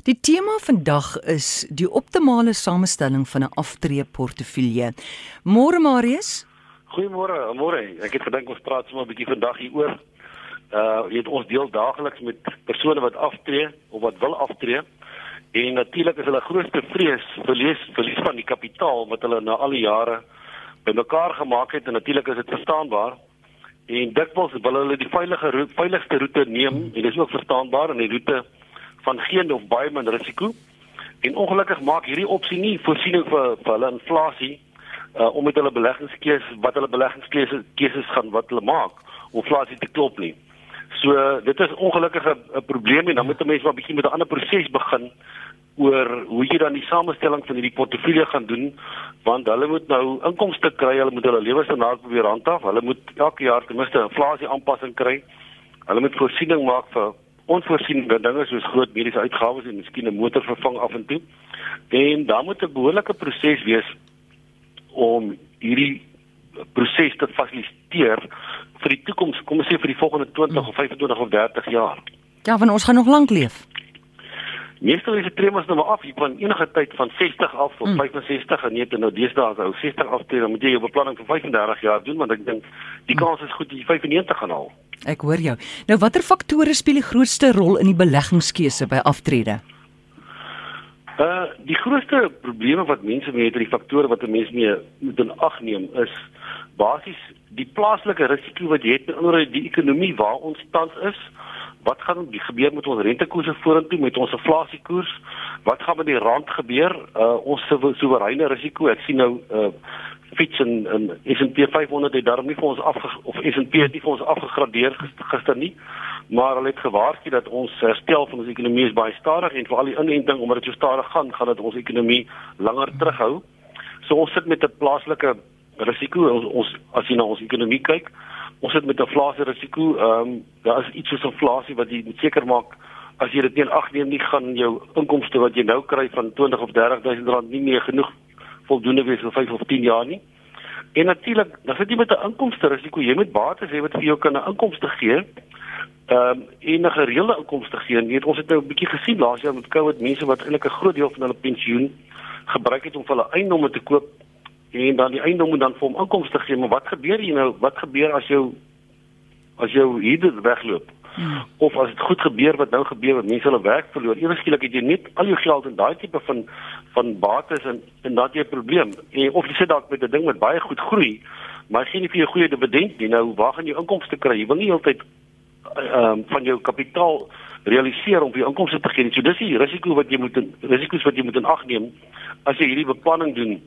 Die tema vandag is die optimale samestelling van 'n aftreeportefeulje. Môre Marius? Goeiemôre, môre. Ek het gedink ons praat sommer 'n bietjie vandag hieroor. Uh, jy weet ons deel daagliks met persone wat aftree of wat wil aftree. En natuurlik is hulle grootste vrees verlies verlies van die kapitaal wat hulle na al die jare bymekaar gemaak het en natuurlik is dit verstaanbaar. En dikwels wil hulle die veilige veiligste roete neem en dit is ook verstaanbaar en die roete van geen of baie min risiko. En ongelukkig maak hierdie opsie nie voorsiening vir vir hulle inflasie uh om met hulle beleggingskeuses wat hulle beleggingskeuses keuses gaan wat hulle maak om inflasie te klop nie. So dit is ongelukkig 'n probleem en dan moet 'n mens maar bietjie met 'n ander proses begin oor hoe jy dan die samestelling van hierdie portefeulje gaan doen want hulle moet nou inkomste kry, hulle moet hulle lewensstandaard probeer handhaaf, hulle moet elke jaar ten minste inflasie aanpassing kry. Hulle moet voorsiening maak vir onvoorsiene dinge soos groot mediese uitgawes en miskien 'n motor vervang af en toe. En dan moet 'n behoorlike proses wees om hierdie proses te fasiliteer vir die toekoms, kom ons sê vir die volgende 20 of 25 of 30 jaar. Ja, want ons gaan nog lank leef. Meestal is dit tremas nou maar af, jy kan enige tyd van 60 af tot mm. 65 en net nou deesdae as ou 60 aftree, dan moet jy jou beplanning vir 35 jaar doen want ek dink die kans is goed dat jy 95 gaan haal. Ek hoor jou. Nou watter faktore speel die grootste rol in die beleggingskeuse by aftrede? Uh die grootste probleme wat mense mee het, die faktore wat 'n mens mee moet in ag neem is basies die plaaslike risiko wat jy het oor die ekonomie waar ons tans is. Wat gaan gebeur met ons rentekoerse vorentoe met ons inflasiekoers? Wat gaan met die rand gebeur? Uh ons soewereine risiko. Ek sien nou uh fiets en en S&P 500 het daarom nie vir ons af of S&P het nie vir ons afgegradeer gister nie maar hulle het gewaarsku dat ons herstel van ons ekonomie is baie stadig en veral die inenting omdat dit so stadig gaan gaan dit ons ekonomie langer terughou. So ons sit met 'n plaaslike risiko ons, ons as jy na ons ekonomie kyk ons sit met 'n inflasie risiko ehm um, daar is iets soos inflasie wat jy seker maak as jy dit in ag neem nie gaan jou inkomste wat jy nou kry van 20 of 30 000 rand nie meer genoeg voldoende wees vir 5 of 10 jaar nie. En natuurlik, dan sit jy met 'n inkomste risiko. Jy moet bates hê wat vir jou kan 'n inkomste gee. Ehm um, en 'n gereelde inkomste gee. Jy weet ons het nou 'n bietjie gesien laas jaar met COVID mense wat eintlik 'n groot deel van hulle pensioen gebruik het om hulle eiendomme te koop en dan die eiendom moet dan vir hom inkomste gee. Maar wat gebeur hier nou? Wat gebeur as jou as jou huurder wegloop? Hmm. Of as dit goed gebeur wat nou gebeur wat mense hulle werk verloor, ewe skielik het jy net al jou geld in daai tipe van van bates en en dan jy 'n probleem. En of jy sit dalk met 'n ding wat baie goed groei, maar geen vir jou goeie dividend nie. Nou waar gaan jy inkomste kry? Jy wil nie heeltyd ehm um, van jou kapitaal realiseer om vir inkomste te gee nie. So dis die risiko wat jy moet risiko's wat jy moet in ag neem as jy hierdie beplanning doen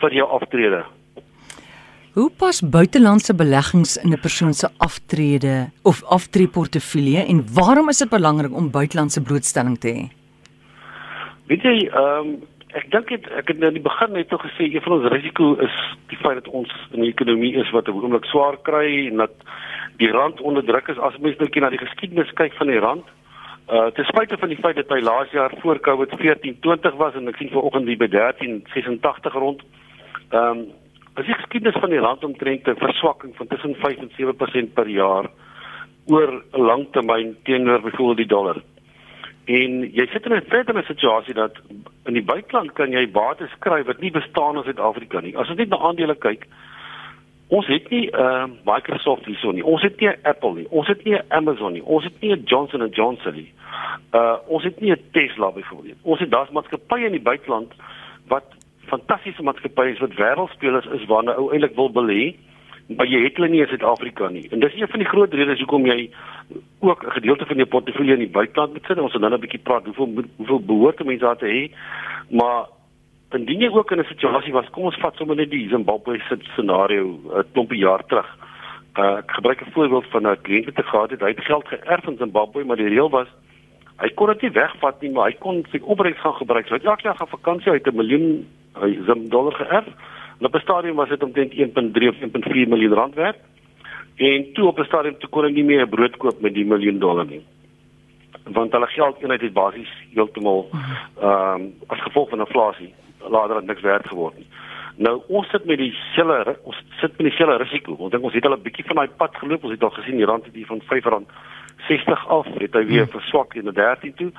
vir jou aftrede. Hoe pas buitelandse beleggings in 'n persoon se aftrede of aftreeportefeulje en waarom is dit belangrik om buitelandse blootstelling te hê? Weet jy, ehm um, ek dink dit ek het nou in die begin net nog gesê een van ons risiko is die feit dat ons in 'n ekonomie is wat oomblik swaar kry en dat die rand onder druk is as mens nou kyk na die geskiedenis kyk van die rand. Uh ten spyte van die feit dat hy laas jaar voor Covid 1420 was en ek sien vanoggend die by 1386 rond. Ehm um, As jy geskiedenis van die rand omtrent 'n verswakking van tussen 5 en 7% per jaar oor 'n lang termyn teenoor byvoorbeeld die dollar. En jy sit in 'n verdere situasie dat in die buiteland kan jy bates kry wat nie bestaan in Suid-Afrika nie. As ons net na aandele kyk, ons het nie 'n uh, Microsoft hierso nie. Ons het nie 'n Apple nie. Ons het nie 'n Amazon nie. Ons het nie 'n Johnson & Johnson nie. Uh ons het nie 'n Tesla byvoorbeeld. Ons het daar's maatskappye in die buiteland wat fantastiese maatskappye wat wêreldspelers is waarna ou eintlik wil belê, maar jy het hulle nie in Suid-Afrika nie. En dis een van die groot redes hoekom jy ook 'n gedeelte van jou portefeulje in die buiteland moet sit. Ons gaan nou 'n bietjie praat hoeveel hoeveel behoort mense daar te hê. Maar indien jy ook in 'n situasie was, kom ons vat sommer net die Zimbabwe scenario 'n klompie jaar terug. Uh, ek gebruik 'n voorbeeld van 'n kliënt wat gehad het, hy het geld geërf in Zimbabwe, maar die reël was hy kon dit nie wegvat nie, maar hy kon sy opbrengs gaan gebruik. So hy het elke jaar gaan vakansie uit 'n miljoen 'n dollar geërf. En op 'n stadium was dit omtrent 1.3 of 1.4 miljoen rand werd. En toe op 'n stadium toe kon hy nie meer brood koop met die miljoen dollar nie. Want hulle geldeenheid het basies heeltemal ehm um, as gevolg van inflasie later het niks werd geword nie. Nou ons sit met dieselfde ons sit met dieselfde risiko. Ons dink ons het al 'n bietjie van daai pad geloop. Ons het al gesien die rand het hier van R5.60 af, het hy weer hmm. verswak in 13 toe.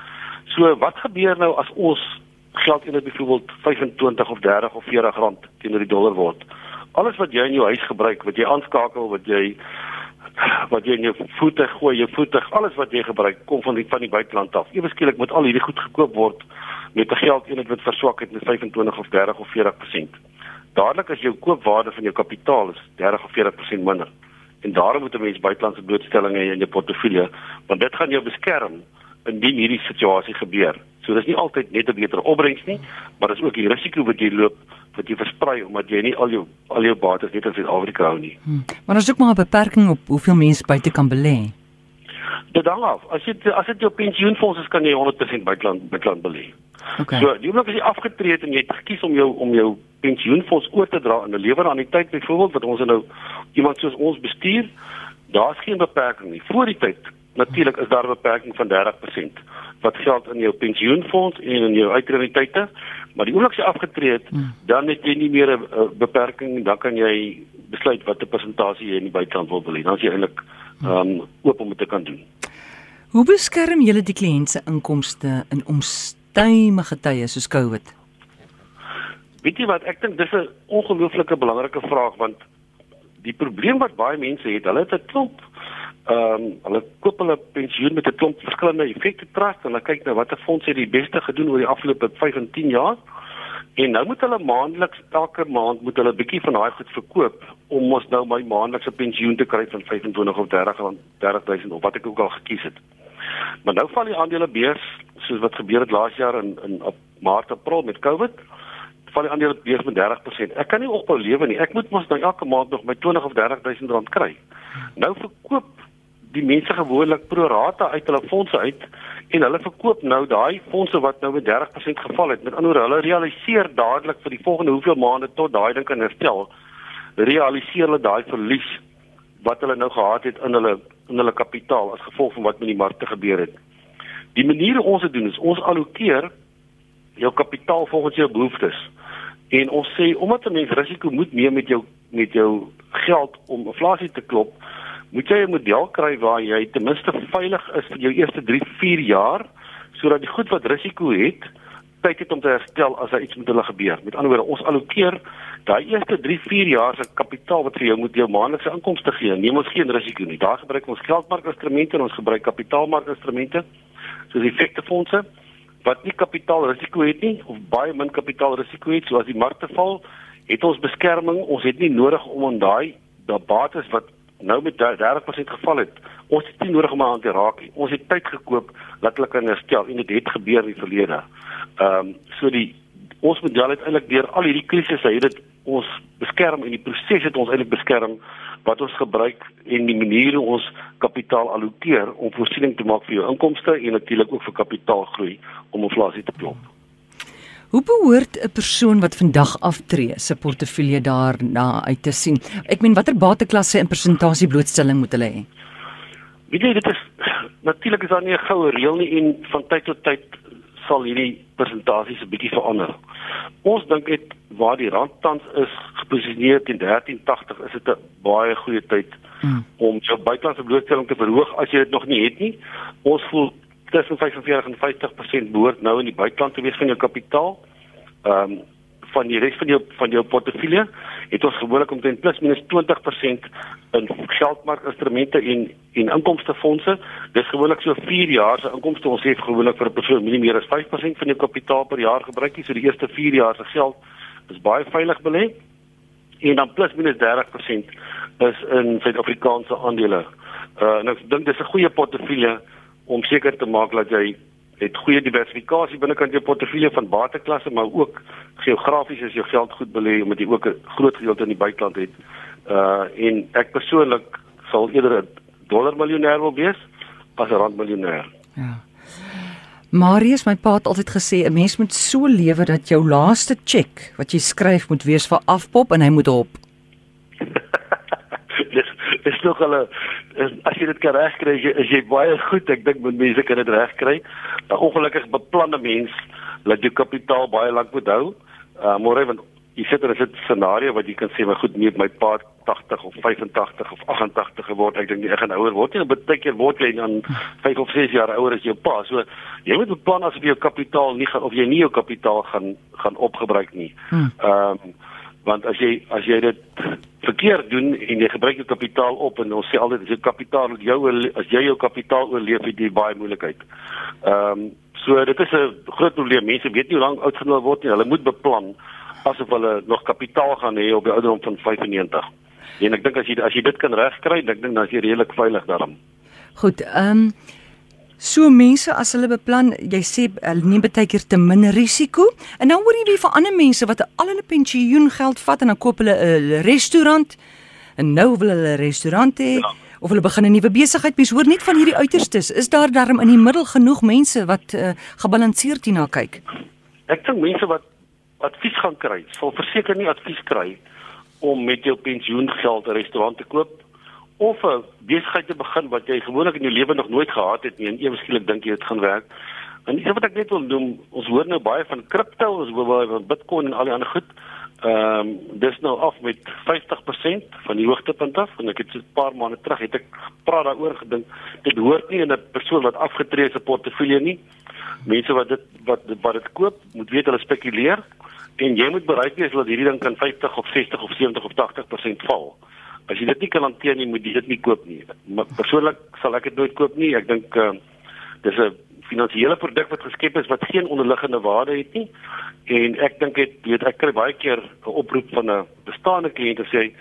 So wat gebeur nou as ons geld in byvoorbeeld 25 of 30 of 40 rand teenoor die dollar word? Alles wat jy in jou huis gebruik, wat jy aanskakel, wat jy wat jy in jou voete gooi, jou voete, alles wat jy gebruik kom van die van die buiteland af. Ewe skielik moet al hierdie goed gekoop word met 'n geldeenheid wat verswak het met 25 of 30 of 40%. Dadelik as jou koopwaarde van jou kapitaal is 30 of 40% minder. En daarom moet 'n mens buitelandse blootstellings hê in jou portefeulje, want dit gaan jou beskerm indien hierdie situasie gebeur. So dis nie altyd net 'n beter opbrengs nie, maar dis ook die risiko wat jy loop wat jy versprei omdat jy nie al jou al jou bates net in Suid-Afrika hou nie. Hmm. Maar as ek maar 'n beperking op hoeveel mense buite kan belê. Dit hang af. As jy as dit jou pensioenfonds is, kan jy 100% buiteland buiteland belê. Okay. So, die oomblik as jy afgetree het en jy het gekies om jou om jou pensioenfonds oor te dra in 'n lewer aan die tyd byvoorbeeld wat ons nou iemand soos ons bestuur, daar's geen beperking nie. Voor die tyd natuurlik is daar 'n beperking van 30% wat geld in jou pensioenfonds en in jou uitredingtye, maar die oomblik as jy afgetree het, hmm. dan het jy nie meer 'n beperking, dan kan jy besluit watter persentasie jy in die buiteland wil belê. Dan is jy eintlik um, oop om dit te kan doen. Hoe beskerm julle die kliënt se inkomste in onstuimige tye soos COVID? Weet jy wat, ek dink dis 'n ongelooflike belangrike vraag want die probleem wat baie mense het, hulle het 'n klomp ehm um, hulle koop hulle pensioen met 'n klomp verskillende effekte trust en hulle kyk nou watter fondse het die beste gedoen oor die afgelope 5 en 10 jaar. En nou moet hulle maandeliks elke maand moet hulle 'n bietjie van daai goed verkoop om ons nou my maandelikse pensioen te kry van 25 of 30 rand 30000 of wat ek ook al gekies het. Maar nou val die aandele beurs soos wat gebeur het laas jaar in in op Maart April met Covid val die aandele beurs met 30%. Ek kan nie ophou lewe nie. Ek moet mos nou elke maand nog my 20 of 30000 rand kry. Nou verkoop die mense gewoonlik pro rata uit hulle fondse uit en hulle verkoop nou daai fondse wat nou met 30% geval het. Met ander woorde, hulle realiseer dadelik vir die volgende hoeveel maande tot daai ding kan herstel. Realiseer hulle daai verlies wat hulle nou gehad het in hulle in hulle kapitaal as gevolg van wat met die markte gebeur het. Die manier hoe ons dit doen is ons allokeer jou kapitaal volgens jou behoeftes. En ons sê omdat 'n mens risiko moet neem met jou met jou geld om inflasie te klop, moet jy 'n model kry waar jy ten minste veilig is vir jou eerste 3, 4 jaar sodat die goed wat risiko het, tyd het om te herstel as daar iets met hulle gebeur. Met ander woorde, ons allokeer daai eerste 3, 4 jaar se kapitaal wat vir jou moet jou maandelikse inkomste gee. Neem ons geen risiko nie. Daar gebruik ons geldmarkinstrumente en ons gebruik kapitaalmarkinstrumente soos effektefondse wat nie kapitaalrisiko het nie of baie min kapitaalrisiko het. So as die markte val, het ons beskerming. Ons het nie nodig om aan daai daai bates wat nou met 30% geval het. Ons het nie nodig om aan te raak nie. Ons het tyd gekoop dat hulle kan herstel en dit het gebeur in die verlede. Ehm um, so die ons model het eintlik deur al hierdie krisisse het dit ons beskerm en die proses het ons eintlik beskerm wat ons gebruik en die maniere ons kapitaal allokeer om voorsiening te maak vir jou inkomste en natuurlik ook vir kapitaalgroei om inflasie te klop. Hoe behoort 'n persoon wat vandag aftree se portefeulje daarna uit te sien? Ek meen watter bateklasse en persentasie blootstelling moet hulle hê? Weet jy dit is natuurlik is daar nie 'n goue reël nie en van tyd tot tyd sal hierdie persentasies 'n bietjie verander. Ons dink dit waar die rand tans is geposisioneer teen 13.80 is dit 'n baie goeie tyd hmm. om jou buitelandse blootstelling te verhoog as jy dit nog nie het nie. Ons voel tussen 45 en 50% behoort nou in die buiteland te wees van jou kapitaal. Ehm um, van die res van jou van jou portefeulje het ons gewoonlik omtrent plus minus 20% in geldmarkinstrumente en en inkomstefondse. Dis gewoonlik so 4 jaar se inkomste. Ons sê gewoonlik vir 'n persoon nie meer as 5% van jou kapitaal per jaar gebruik nie. So die eerste 4 jaar se geld is baie veilig belê. En dan plus minus 30% is in Suid-Afrikaanse aandele. Uh en ek dink dis 'n goeie portefeulje om seker te maak dat jy het goeie diversifikasie binnekant jou portefeulje van bateklasse maar ook geografies as jou geld goed belê omdat jy ook 'n groot gedeelte in die buiteland het. Uh en ek persoonlik sal eerder 'n dollar miljonair wil wees as 'n rand miljonair. Ja. Marius, my pa het altyd gesê 'n mens moet so lewe dat jou laaste cheque wat jy skryf moet wees vir afpop en hy moet op. dis dis nog hulle as jy dit kan regkry is, is jy baie goed. Ek dink met mense kan dit regkry. 'n ongelukkig beplanne mens laat jou kapitaal baie lank moet hou. Uh, môre want jy sit in 'n scenario wat jy kan sê maar goed nee my pa 80 of 85 of 88 geword. Ek dink nie ek gaan ouer word nie. Baie keer word jy dan 5 of 6 jaar ouer as jou pa. So jy moet beplan asof jou kapitaal nie gaan of jy nie jou kapitaal gaan gaan opgebruik nie. Ehm um, want as jy as jy dit verkeerd doen en jy gebruik jou kapitaal op en ons sê altyd as jou kapitaal jou as jy jou kapitaal oorleef het jy baie moeilikheid ehm um, so dit is 'n groot probleem mense weet nie hoe lank oud gaan word nie hulle moet beplan asof hulle nog kapitaal gaan hê op die ouderdom van 95. En ek dink as jy as jy dit kan regkry, dink ek dan is jy redelik veilig daarin. Goed, ehm um, so mense as hulle beplan, jy sê hulle neem baie keer te min risiko en dan hoor jy weer van ander mense wat al hulle pensioen geld vat en dan koop hulle 'n restaurant en nou wil hulle 'n restaurant hê. Ja. Of hulle begin 'n nuwe besigheid, mens hoor net van hierdie uiterstes. Is daar darm in die middel genoeg mense wat uh, gebalanseerd hierna kyk? Ek dink mense wat advies gaan kry, sal verseker nie advies kry om met jou pensioengeld 'n restaurant te koop of 'n besigheid te begin wat jy gewoonlik in jou lewe nog nooit gehad het nie en ewe skielik dink jy dit gaan werk. En dis wat ek net wil noem, ons hoor nou baie van kripto, ons hoor baie van Bitcoin en al die ander goed. Ehm um, dis nou af met 50% van die hoogtepunt af en ek het so 'n paar maande terug het ek praat daaroor gedink. Dit hoort nie in 'n persoon wat afgetree is se portefeulje nie. Mense wat dit wat wat dit koop, moet weet hulle spekuleer en jy moet bereid wees dat hierdie ding kan 50 of 60 of 70 of 80% val. As jy dit nie kan hanteer nie, moet jy dit nie koop nie. Maar persoonlik sal ek dit nooit koop nie. Ek dink uh, dis 'n finansiële produk wat geskep is wat geen onderliggende waarde het nie. En ek dink dit weet ek kry baie keer 'n oproep van 'n bestaande kliënt wat sê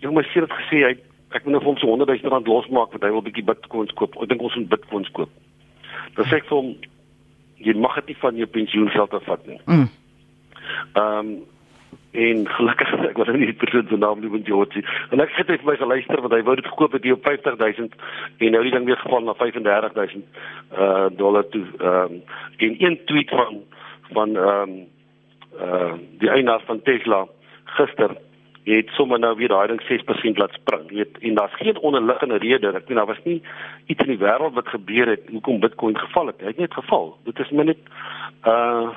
jy moet seker dit gesê hy ek moet nou vir hom so 100 000 rand losmaak want hy wil 'n bietjie bitcoins koop. Ek dink ons moet bitcoins koop. Dan sê ek vir hom jy mag dit nie van jou pensioengeld afvat nie. Mm. Ehm um, en gelukkig ek wou nie die persoon se naam noem George. En ek het net vir my geluister want hy wou dit gekoop het op 50000 en nou die ding weer geval na 35000 uh dollar toe ehm um, in een tweet van van ehm um, uh die eienaar van Tesla gister het sommer nou weer daai ding 6% laat spring. Jy weet en daar's geen onderliggende rede. Ek bedoel daar was nie iets in die wêreld wat gebeur het hoekom Bitcoin geval het. Hy het net geval. Dit is net uh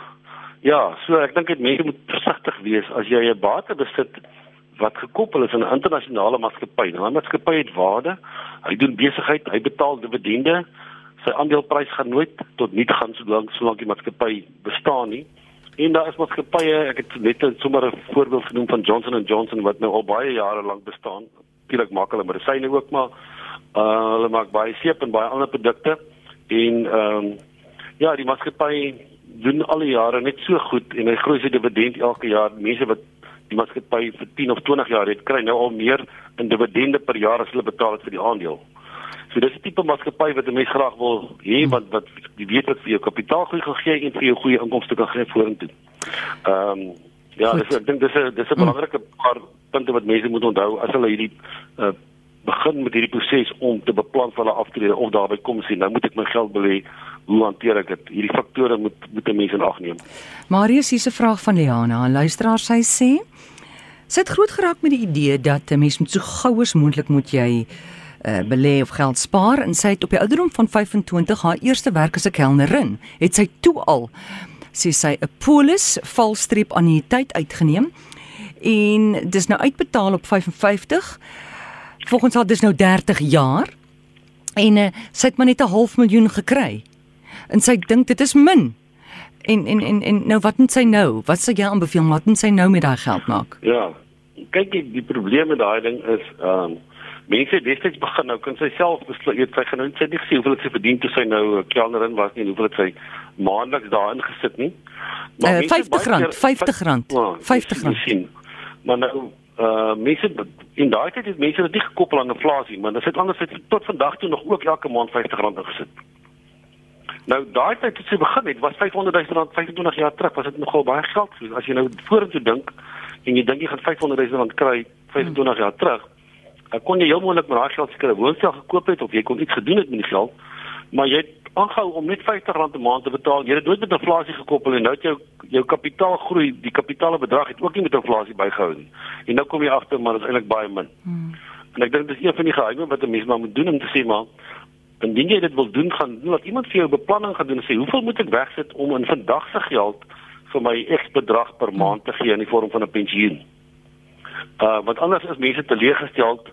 Ja, so ek dink dit mense moet versigtig wees as jy 'n bate besit wat gekoppel is aan 'n internasionale maatskappy. Nou 'n maatskappy het waarde. Hy doen besigheid, hy betaal dividende. Sy aandeleprys gaan nooit tot nul gaan solank solank die maatskappy bestaan nie. En daar is maatskappye, ek het net sommer 'n voorbeeld genoem van Johnson & Johnson wat nou al baie jare lank bestaan. Natuurlik maak hulle medisyne ook maar uh, hulle maak baie seep en baie ander produkte en ehm um, ja, die maatskappy doen al die jare net so goed en hy groei sy dividend elke jaar. Mense wat die maatskappy vir 10 of 20 jaar het, kry nou al meer in dividende per jaar as hulle betaal het vir die aandeel. So dis 'n tipe maatskappy wat 'n mens graag wil hê want wat jy weet wat vir jou kapitaalgroei gaan gee en vir jou goeie inkomste kan gee vorentoe. Ehm um, ja, dis, ek dink dis 'n dis 'n belangrike paar punte wat mense moet onthou as hulle hierdie uh, begin met hierdie proses om te beplan vir hulle aftrede of daarby kom sien. Nou moet ek my geld belê hoe hanteer ek dit? Hierdie faktore moet moet 'n mens in ag neem. Marius hier 'n vraag van Liana. 'n Luisteraar sy sê sy het groot geraak met die idee dat 'n mens moet so gou as moontlik moet jy uh, belê of geld spaar en sy het op die ouderdom van 25 haar eerste werk as 'n kelnerin. Het sy toe al sê sy 'n polis valstreep annuïteit uitgeneem en dis nou uitbetaal op 55 volgens haar dis nou 30 jaar en uh, sy het maar net 'n half miljoen gekry en sy dink dit is min. En en en en nou wat moet sy nou? Wat sê jy aanbeveel wat moet sy nou met daai geld maak? Ja. Kyk, die, die probleem met daai ding is ehm um, mense het destyds begin nou kan sy self besluit sy gaan nou sy nie gesien hoeveel sy verdien toe sy nou kelnerin was nie, hoeveel sy maandeliks daarin gesit nie. Maar uh, 50 rand, 50 rand. 50 rand. Sien. Maar nou uh mense in daai tyd het mense dit gekoppel aan inflasie, maar het anders het tot vandag toe nog ook elke maand 50 rand ingesit. Nou daai tyd toe sy begin het, was 500 000 rand 25 jaar terug, was dit nogal baie geld. So, as jy nou vorentoe dink en jy dink jy gaan 500 000 rand kry 25 jaar terug, dan kon jy heel moontlik met daai geld seker 'n woonstel gekoop het of jy kon iets gedoen het met die geld. Maar jy het aangehou om net 50 rand 'n maand te betaal. Jy het nooit met inflasie gekoppel en nou het jou jou kapitaal groei, die kapitaale bedrag het ook nie met inflasie bygehou nie. En nou kom jy agter maar dit is eintlik baie min. Hmm. En ek dink dis een van die geheime wat 'n mens maar moet doen om te sê maar indien jy dit wil doen gaan doen wat iemand vir jou beplanning gaan doen en sê hoeveel moet ek wegsit om in vandag se geld vir my X bedrag per maand te gee in die vorm van 'n pensioen. Uh want anders is mense teleeggestel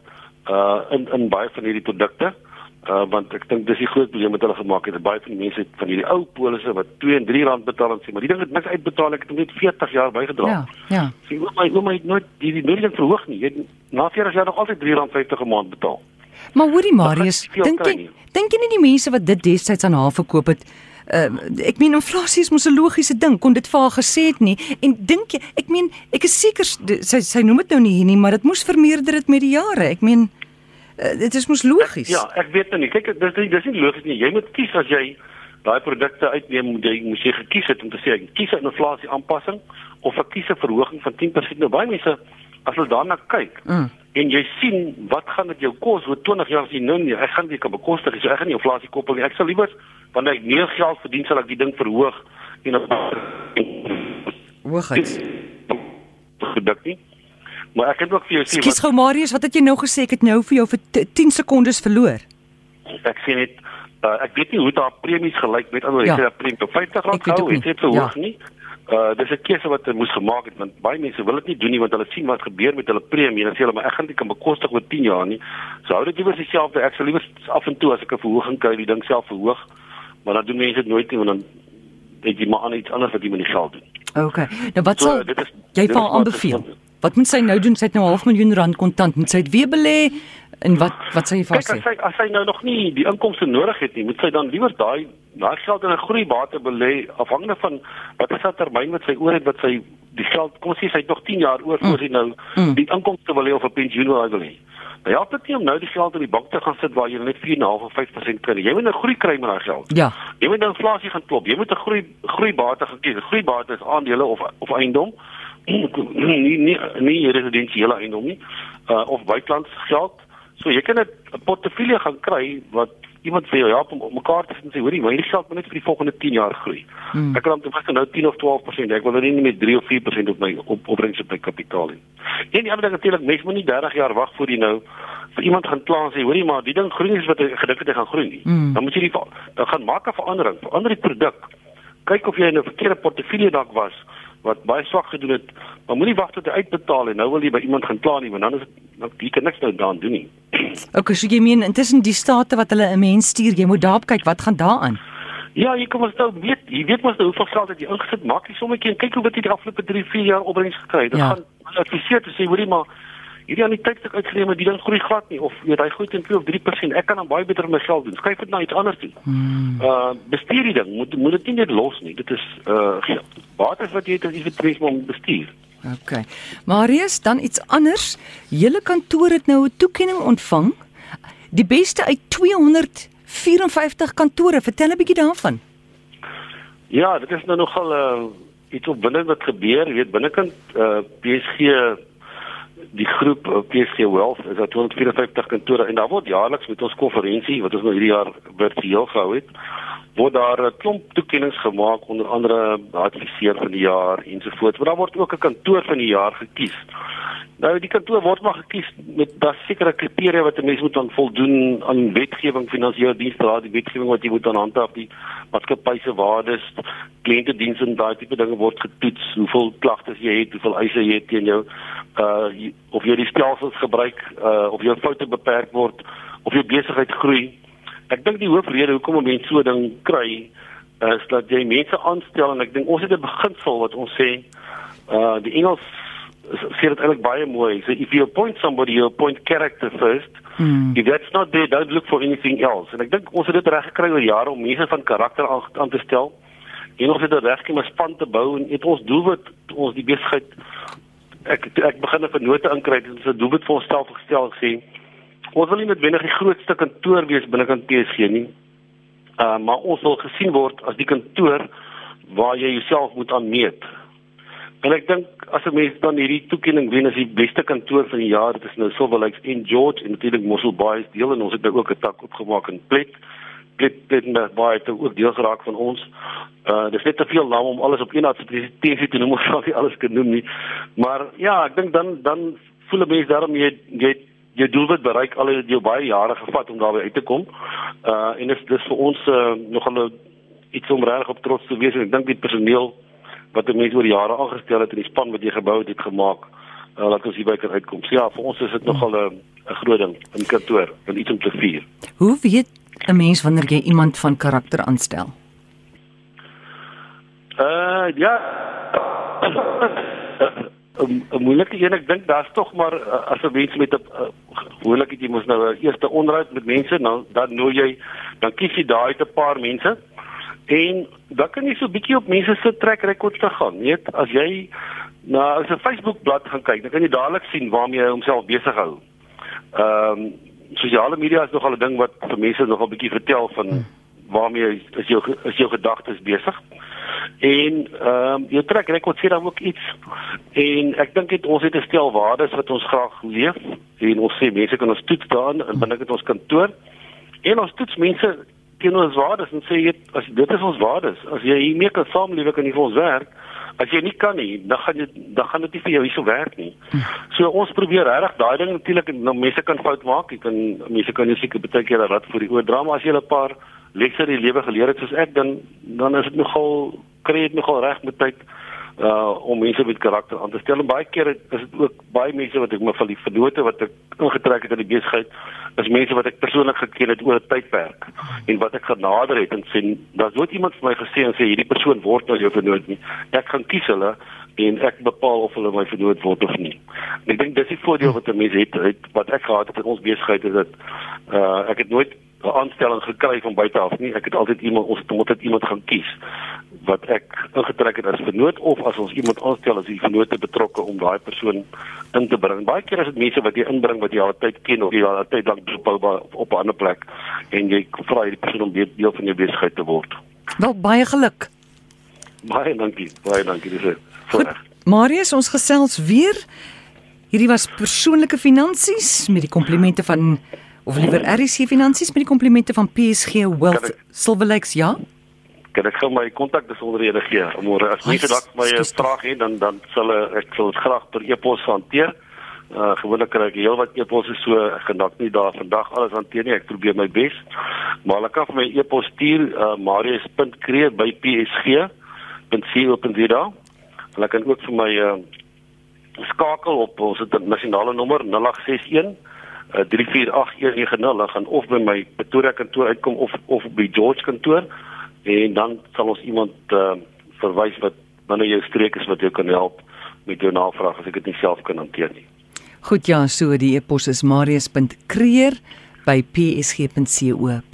uh in in baie van hierdie produkte. Uh want ek dink dis die groot probleem wat hulle gemaak het. Baie van die mense het van hierdie ou polisse wat 2 en 3 rand betaal en sê, maar die ding het niks uitbetaal. Ek het net 40 jaar bygedra. Ja, ja. Sê, oom, my oom het nooit die die nooit verhoog nie. Jy het na 40 jaar nog altyd 3 rand 50 'n maand betaal. Maar hoorie Marius, dink jy dink jy nie die mense wat dit destyds aan haar verkoop het Uh, ek meen inflasie is mos 'n logiese ding kon dit vir haar gesê het nie en dink jy ek meen ek is seker sy sy noem dit nou nie hier nie maar dit moes vermeerder het met die jare ek meen uh, dit is mos logies Ja, ek weet nou nie. Kyk, dis dis dis nie logies nie. Jy moet kies as jy daai produkte uitneem, moet jy moet jy gekies het om te sê ek kies 'n inflasie aanpassing of ek kies 'n verhoging van 10%. Nou baie mense as hulle daarna kyk Mm. en jy sien wat gaan dit jou kos oor 20 jaar as jy nou nie ek gaan dit kan bekostig nie. so ek gaan nie inflasie koppel nie. Ek sal liewer wanneer ek meer geld verdien sal ek die ding verhoog en op hoogheid produk nie. Maar ek het ook vir jou sê Skus gou Marius wat het jy nou gesê? Ek het nou vir jou vir t- 10 sekondes verloor. Ek sê net uh, ek weet nie hoe daar premies gelyk met ander Ja. het premie op 50 Ek rand weet ook gehou nie. het dit verhoog Ja. nie. Uh dis 'n keuse wat moes gemaak het want baie mense wil dit nie doen nie want hulle sien wat gebeur met hulle premie en dan sê hulle maar ek gaan dit kan bekostig oor 10 jaar nie. So hou dit liewer dieselfde. Ek sal liewer af en toe as ek 'n verhoging kry die ding self verhoog maar dan doen mense dit nooit nie want dan het jy maar aan iets anders wat jy met die geld doen. Okay. Nou wat So, sal dit is- jy dit vir aanbeveel? is- wat moet sy nou doen sy het nou half miljoen rand kontant moet sy dit weer belê en wat wat sê jy vir haar Kyk as sy as sy nou nog nie die inkomste nodig het nie, moet sy dan liewer daai daai geld in 'n groeibate belê afhangende van wat is die termyn wat sy oor het wat sy die geld kom ons sê sy het nog 10 jaar oor voor sy nou Mm. die inkomste wil hê of 'n pensioen wil hê. Nou help dit nie om nou die geld in die bank te gaan sit waar jy net 4.5 of 5% kry. Jy moet 'n groei kry met daai geld. ja Jy moet nou inflasie gaan klop. Jy moet 'n groei groeibate gaan kies. Groeibate is aandele of of eiendom. nie nie nie residensiële eiendom nie. Uh of buitelands geld. So jy kan 'n 'n portefeulje gaan kry wat iemand vir jou help om mekaar te sit en sê hoorie, my hierdie geld moet net vir die volgende 10 jaar groei. Hmm. Ek kan ten minste nou 10 of 12%. Ek wil nou nie met 3 of 4% op my op opbrengs op my kapitaal hê. En die ander ding natuurlik, mens moet nie 30 jaar wag voor jy nou vir iemand gaan kla en sê hoorie, maar die ding groei nie wat ek gedink het hy gaan groei nie. Hmm. Dan moet jy die dan gaan maak 'n verandering, verander die produk. Kyk of jy in 'n verkeerde portefeulje dalk was wat baie swak gedoen het. Maar moenie wag tot jy uitbetaal en nou wil jy by iemand gaan kla nie, want dan is dit dan jy kan niks nou daaraan doen nie. okay so jy meen intussen die state wat hulle 'n mens stuur jy moet daarop kyk wat gaan daaraan Ja, jy kom ons nou weet, jy weet mos nou hoeveel geld het jy ingesit. Maak die sommetjie en kyk hoe wat jy die afgelope 3, 4 jaar opbrengs gekry het. Dan Ja. gaan adviseer te sê, hoorie maar hierdie aan die tydstuk uitgeneem, die ding groei glad nie of jy weet hy groei teen 2 of 3%. Ek kan dan baie beter my geld doen. Skryf dit na iets anders toe. hmm. Uh bestuur die ding. Moet moet dit nie net los nie. Dit is uh bates wat jy het as jy betref om bestuur. Okay. Marius, dan iets anders. Julle kantoor het nou 'n toekenning ontvang. Die beste uit 254 kantore. Vertel 'n bietjie daarvan. Ja, dit is nou nogal uh iets opwindend wat gebeur. Jy weet binnekant uh PSG die groep uh, PSG Wealth is daar 254 kantore en daar word jaarliks met ons konferensie wat ons nou hierdie jaar virtueel gehou het, word daar 'n klomp toekenninge gemaak onder andere adviseur van die jaar ensovoorts. Maar daar word ook 'n kantoor van die jaar gekies. Nou die kantoor word maar gekies met daar sekere kriteria wat 'n mens moet aan voldoen aan wetgewing, finansiële dienste, daar die wetgewing wat jy moet aan handhaaf, die maatskappy se waardes, kliëntediens en daai tipe dinge word getoets, hoeveel klagtes jy het, hoeveel eise jy het teen jou uh of jy die stelsels gebruik, uh of jou foute beperk word, of jou besigheid groei. Ek dink die hoofrede hoekom 'n mens so ding kry is dat jy mense aanstel en ek dink ons het 'n beginsel wat ons sê uh die Engels sê dit eintlik baie mooi. So if you appoint somebody, you appoint character first. Hmm. If that's not there, don't look for anything else. En ek dink ons het dit reg gekry oor jare om mense van karakter aan, aan te stel. En ons het dit reg gekry om 'n span te bou en het ons doelwit ons die besigheid ek ek begin 'n vennote inkry het ons 'n doelwit vir onsself gestel gesê ons wil nie noodwendig die grootste kantoor wees binnekant PSG nie. Uh maar ons wil gesien word as die kantoor waar jy jouself moet aanmeet. En ek dink as 'n mens dan hierdie toekenning wen as die beste kantoor van die jaar, dit is nou Silver Lakes en George en natuurlik Mossel Bay is deel en ons het nou ook 'n tak oopgemaak in Plet. Plet Plettenberg Bay het ook deel geraak van ons. Uh dis net te veel name om alles op een advertensie te noem, ons sal nie alles kan noem nie. Maar ja, ek dink dan dan voel 'n mens daarom jy jy jy doelwit bereik al het jou baie jare gevat om daarby uit te kom. Uh en dis dis vir ons uh, nogal 'n iets om regtig op trots te wees en ek dink die personeel wat 'n mens oor jare aangestel het en die span wat jy gebou het, het gemaak uh, laat ons hierby kan uitkom. So ja, vir ons is dit nogal 'n 'n groot ding in kantoor, en iets om te vier. Hoe weet 'n mens wanneer jy iemand van karakter aanstel? Uh ja. 'n 'n moeilike een ek dink daar's tog maar uh, as 'n mens met 'n uh, gewoonlik jy moet nou 'n eerste onderhoud met mense dan dan nooi jy dan kies jy daai te paar mense en dan kan jy so 'n bietjie op mense se trek rekords te gaan weet as jy na as 'n Facebook bladsy gaan kyk dan kan jy dadelik sien waarmee hy homself besig hou ehm um, sosiale media is nogal 'n ding wat vir mense nogal bietjie vertel van waarmee is jou is jou gedagtes besig. En ehm um, jou trek rekord sê dan ook iets. En ek dink dit ons het 'n stel waardes wat ons graag leef en ons sê mense kan ons toets daan en binne dit ons kantoor. En ons toets mense teenoor ons waardes en sê jy as dit is ons waardes. As jy hiermee kan saamlewe kan jy vir ons werk. As jy nie kan nie, dan gaan jy dan gaan dit nie vir jou hierso werk nie. So ons probeer regtig daai ding natuurlik nou mense kan fout maak. Jy kan mense kan seker baie keer rad vir die oor drama as jy 'n paar lekse in die lewe geleer het soos ek dan dan is dit nogal kry dit nogal reg met tyd uh om mense met karakter aan te stel en baie keer is dit ook baie mense wat ek me van die vennote wat ek ingetrek het in die besigheid is mense wat ek persoonlik geken het oor 'n tydperk en wat ek genader het en sien daar's nooit iemand vir my gesê en sê hierdie persoon word nou jou vennoot nie ek gaan kies hulle en ek bepaal of hulle my vernoot word of nie. En ek dink dis die voordeel wat 'n mens het, het wat ek gehad het in ons besigheid is dat uh ek het nooit 'n aanstelling gekry van buite af nie. Ek het altyd iemand ons het altyd iemand gaan kies wat ek ingetrek het as vernoot of as ons iemand aanstel as die vernoot betrokke om daai persoon in te bring. Baie keer is dit mense wat jy inbring wat jy al tyd ken of jy al tyd lank op op 'n ander plek en jy vra hierdie persoon om deel van jou besigheid te word. Wel baie geluk. Baie dankie. Baie dankie dis. Goed. Marius, ons gesels weer. Hierdie was persoonlike finansies met die komplimente van of liewer RC finansies met die komplimente van PSG Wealth Silver Lakes, ja? Kan ek gou my kontakbesonderhede gee? Môre as mense dalk my vraag het, dan dan sal ek sal dit graag per e-pos hanteer. Uh gewoonlik kry ek heelwat e-posse so ek dalk nie daar vandag alles hanteer nie. Ek probeer my bes. Maar hulle kan vir my e-pos stuur uh marius.kree@psg.co.za. Hulle kan ook vir my uh skakel op ons nasionale nommer 0861 uh, 348190 gaan of by my Pretoria kantoor uitkom of of by George kantoor en dan sal ons iemand uh, verwys wat binne jou streek is wat jou kan help met jou navraag as ek dit nie self kan hanteer nie. Goed ja, so die e-pos is marius.kreer by psg.co.za.